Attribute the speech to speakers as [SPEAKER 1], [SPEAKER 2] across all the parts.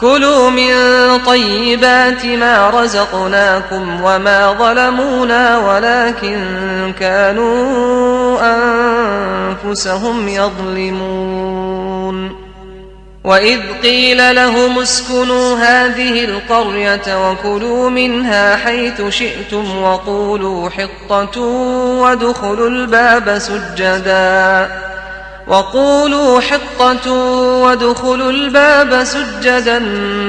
[SPEAKER 1] كلوا من طيبات ما رزقناكم وما ظلمونا ولكن كانوا أنفسهم يظلمون. وإذ قيل لهم اسكنوا هذه القرية وكلوا منها حيث شئتم وقولوا حطة وادخلوا الباب سجداً. وقولوا حطة وادخلوا الباب سجدا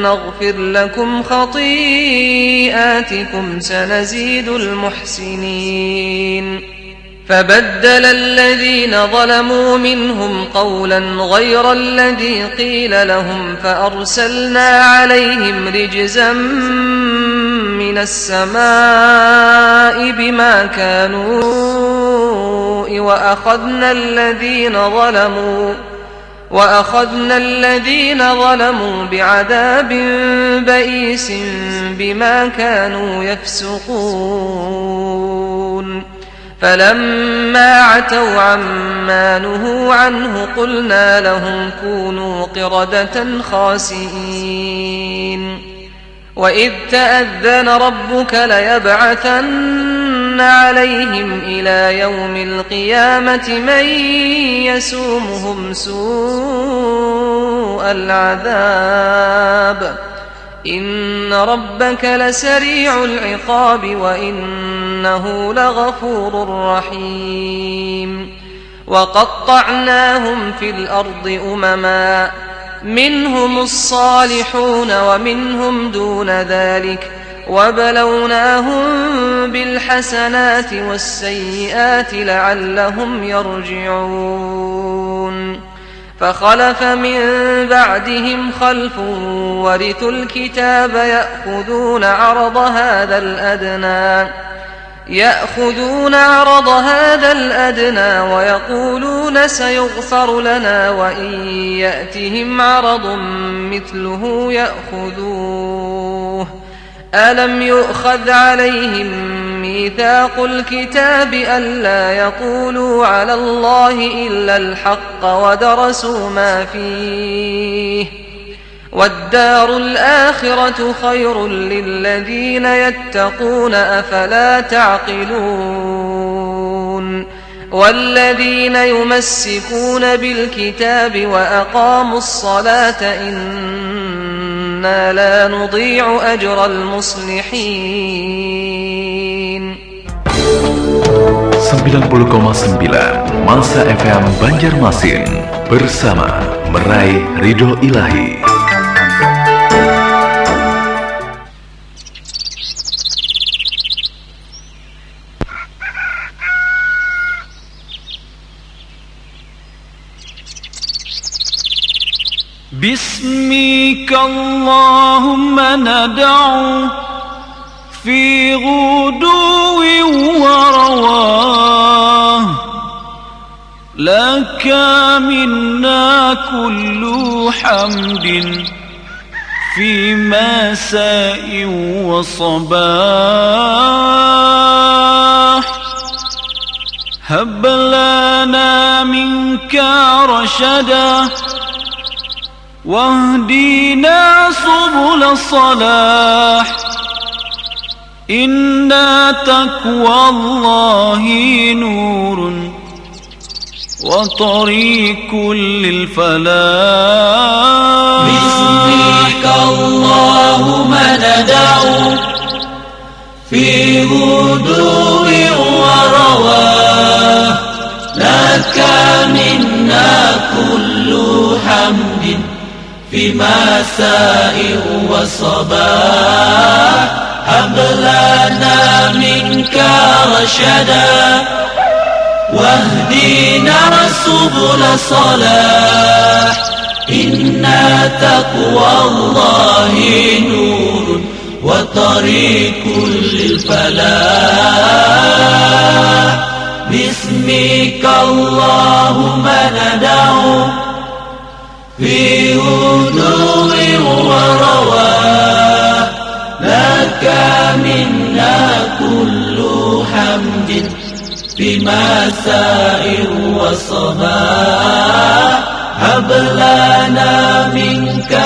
[SPEAKER 1] نغفر لكم خطيئاتكم سنزيد المحسنين. فبدل الذين ظلموا منهم قولا غير الذي قيل لهم فأرسلنا عليهم رجزا من السماء بما كانوا وأخذنا الذين ظلموا وأخذنا الذين ظلموا بعذاب بئيس بما كانوا يفسقون فلما عتوا عما نهوا عنه قلنا لهم كونوا قردة خاسئين وإذ تأذن ربك ليبعثن عليهم إلى يوم القيامة من يسومهم سوء العذاب. إن ربك لسريع العقاب وإنه لغفور رحيم. وقطعناهم في الأرض أمماً. منهم الصالحون ومنهم دون ذلك. وبلوناهم بالحسنات والسيئات لعلهم يرجعون فخلف من بعدهم خلف ورثوا الكتاب يأخذون عرض هذا الأدنى يأخذون عرض هذا الأدنى ويقولون سيغفر لنا وإن يأتهم عرض مثله يأخذوه ألم يؤخذ عليهم ميثاق الكتاب ألا يقولوا على الله إلا الحق ودرسوا ما فيه والدار الآخرة خير للذين يتقون أفلا تعقلون والذين يمسكون بالكتاب وأقاموا الصلاة إنا لا نضيع أجر المصلحين
[SPEAKER 2] 90,9 Masa FM Banjarmasin bersama meraih ridho ilahi.
[SPEAKER 3] باسمك اللهم ندعو في غدو ورواه. لك منا كل حمد في مساء وصباح. هب لنا منك رشدا واهدنا سبل الصلاح. إن تقوى الله نور وطريق للفلاح.
[SPEAKER 4] باسمك اللهم ندعو في غدو ورواه. لك منا كل في مساء وصباح. هب لنا منك رشدا. واهدنا سبل صلاح. إن تقوى الله نور وطريق للفلاح. باسمك اللهم ندعو في هدوء ورواه لك منا كل حمد في مساء وصباح هب لنا منك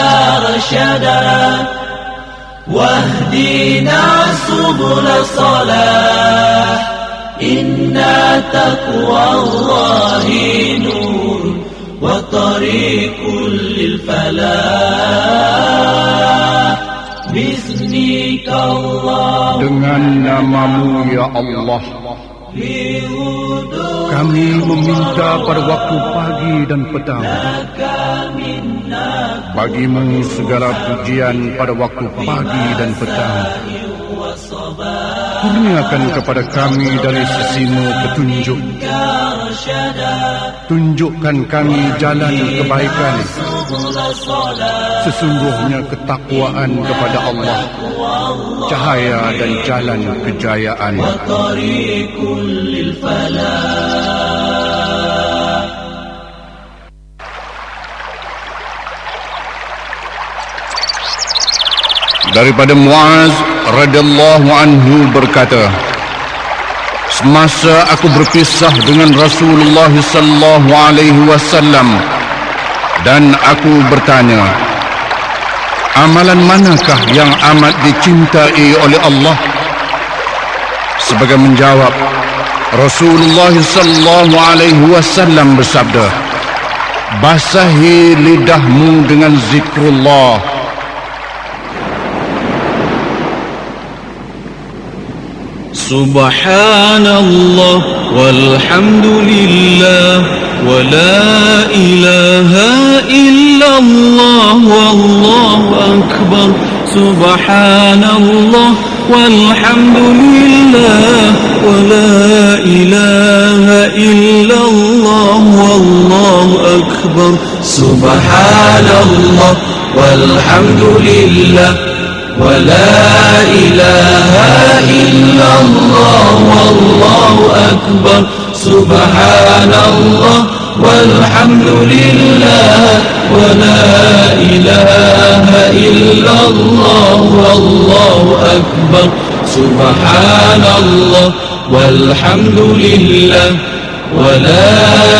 [SPEAKER 4] رشدا. واهدنا سبل صلاح إن تقوى الله نور وطريق للفلاح باسمك الله
[SPEAKER 5] Dengan namamu ya Allah Kami meminta pada waktu pagi dan petang Bagimu segala pujian pada waktu pagi dan petang Kurniakan kepada kami dari sisimu petunjuk Tunjukkan kami jalan kebaikan. Sesungguhnya ketakwaan kepada Allah Cahaya dan jalan kejayaan. Daripada Muaz radhiyallahu anhu berkata Semasa aku berpisah dengan Rasulullah sallallahu alaihi wasallam dan aku bertanya Amalan manakah yang amat dicintai oleh Allah? Sebagai menjawab Rasulullah sallallahu alaihi wasallam bersabda Basahi lidahmu dengan zikrullah
[SPEAKER 3] سبحان الله والحمد لله ولا إله إلا الله والله أكبر سبحان الله والحمد لله ولا إله إلا الله والله أكبر
[SPEAKER 4] سبحان الله والحمد لله ولا إله إلا الله والله أكبر سبحان الله والحمد لله ولا إله إلا الله والله أكبر سبحان الله والحمد لله ولا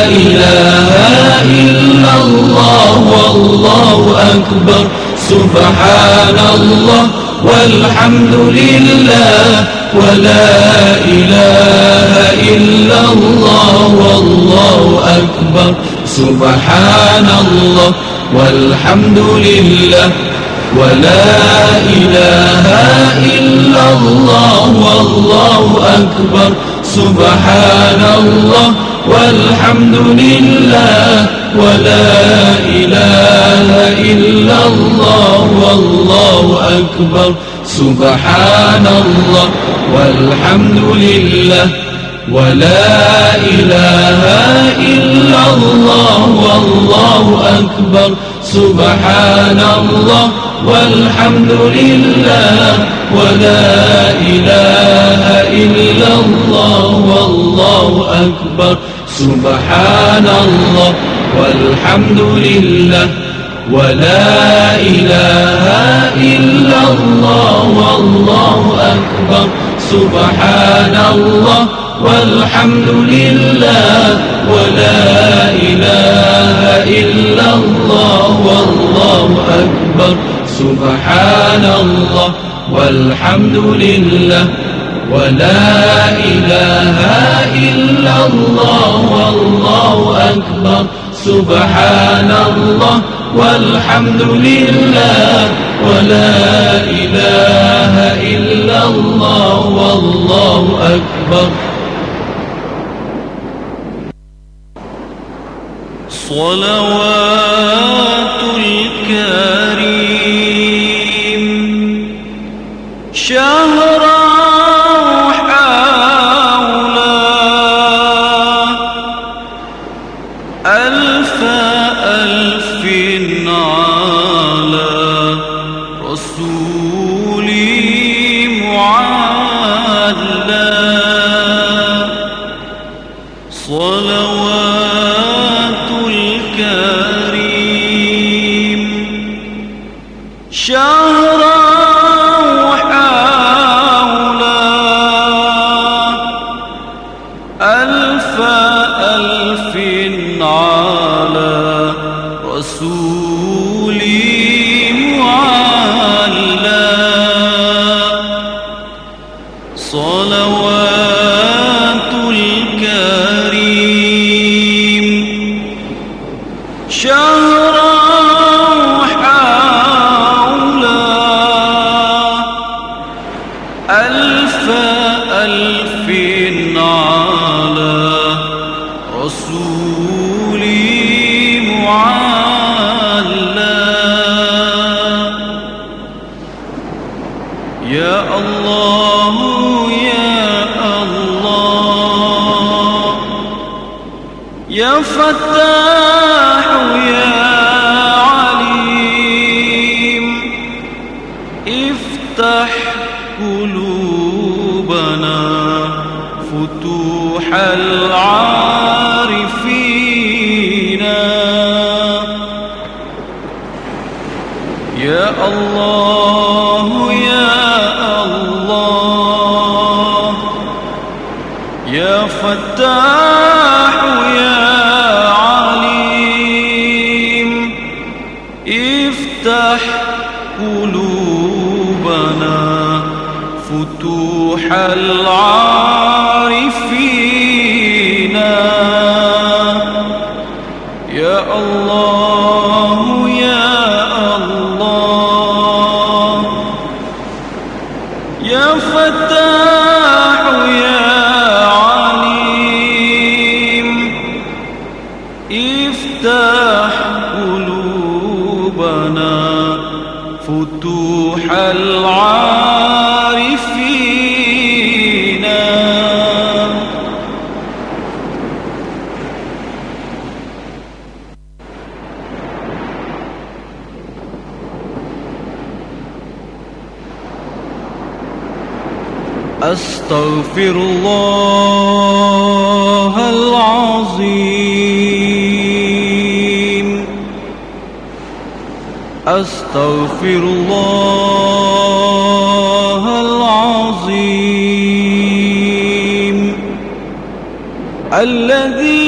[SPEAKER 4] إله إلا الله والله أكبر سبحان الله والحمد لله ولا إله إلا الله والله أكبر سبحان الله والحمد لله ولا إله إلا الله والله أكبر سبحان الله والحمد لله ولا إله إلا الله والله أكبر سبحان الله والحمد لله ولا إله إلا الله والله أكبر سبحان الله والحمد لله ولا إله إلا الله والله أكبر. سبحان الله والحمد لله ولا إله إلا الله والله أكبر. سبحان الله والحمد لله ولا إله إلا الله والله أكبر. سبحان الله والحمد لله ولا إله إلا الله والله أكبر سبحان الله والحمد لله ولا إله إلا الله والله أكبر
[SPEAKER 3] صلوات الكريم شهر الله أستغفر الله العظيم. أستغفر الله العظيم. الذي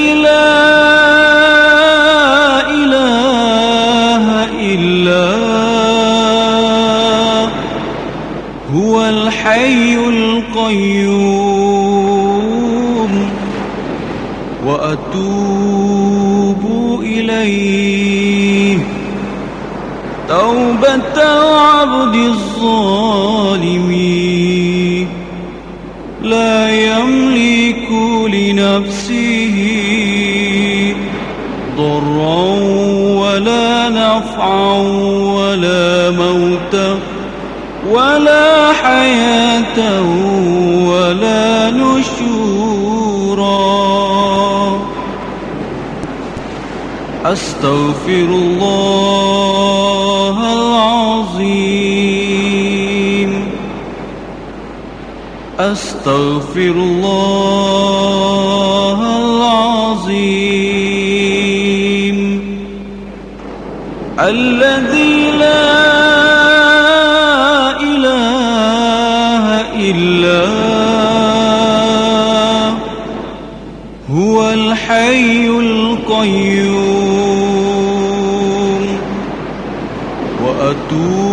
[SPEAKER 3] لا يملك لنفسه ضرا ولا نفعا ولا موتا ولا حياة ولا نشورا. أستغفر الله أستغفر الله العظيم. الذي لا إله إلا هو الحي القيوم. وأتوب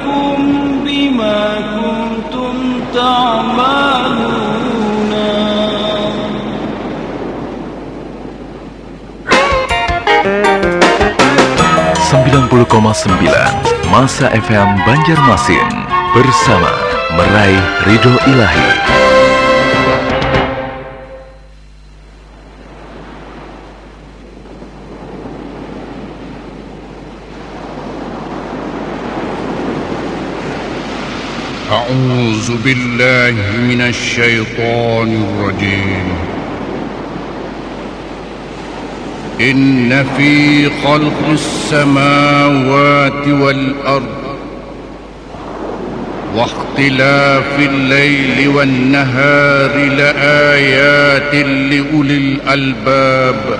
[SPEAKER 3] فينبئكم بما كنتم تعملون
[SPEAKER 2] 90,9 Masa FM Banjarmasin bersama meraih ridho ilahi.
[SPEAKER 5] أعوذ بالله من الشيطان الرجيم. إن في خلق السماوات والأرض واختلاف الليل والنهار لآيات لأولي الألباب.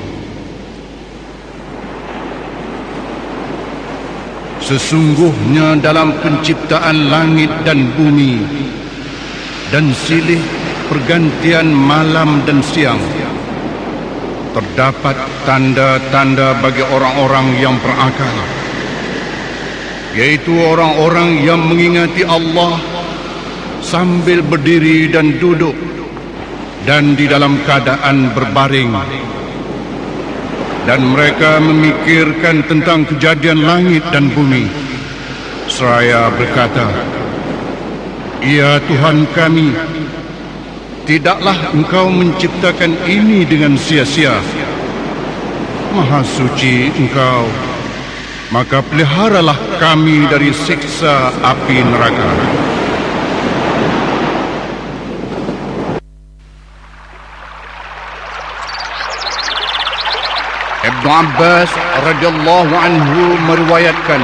[SPEAKER 5] Sesungguhnya dalam penciptaan langit dan bumi dan silih pergantian malam dan siang terdapat tanda-tanda bagi orang-orang yang berakal yaitu orang-orang yang mengingati Allah sambil berdiri dan duduk dan di dalam keadaan berbaring dan mereka memikirkan tentang kejadian langit dan bumi. Seraya berkata Ya Tuhan kami tidaklah engkau menciptakan ini dengan sia-sia. Maha suci engkau maka peliharalah kami dari siksa api neraka Ibn Abbas radhiyallahu anhu meriwayatkan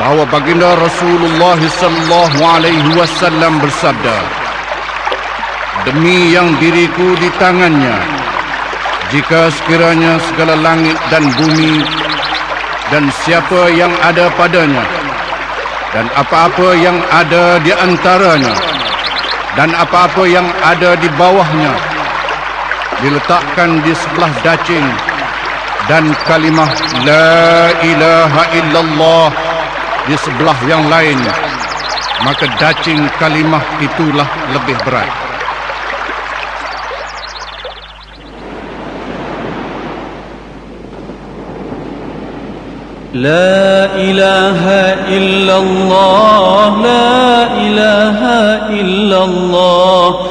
[SPEAKER 5] bahawa baginda Rasulullah sallallahu alaihi wasallam bersabda Demi yang diriku di tangannya jika sekiranya segala langit dan bumi dan siapa yang ada padanya dan apa-apa yang ada di antaranya dan apa-apa yang ada di bawahnya diletakkan di sebelah dacing dan kalimah La ilaha illallah di sebelah yang lain maka dacing kalimah itulah lebih berat
[SPEAKER 3] لا إله إلا الله لا إله إلا الله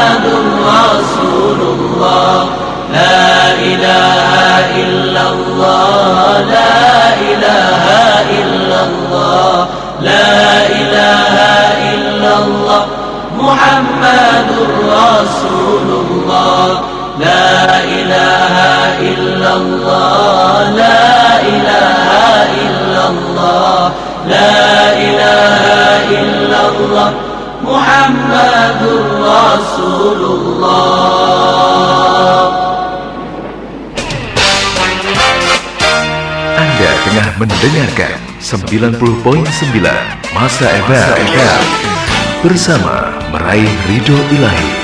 [SPEAKER 4] إلا الله لا إله إلا الله لا إله إلا الله محمد رسول الله
[SPEAKER 2] Anda tengah mendengarkan 90.9 Masa FM bersama meraih ridho ilahi.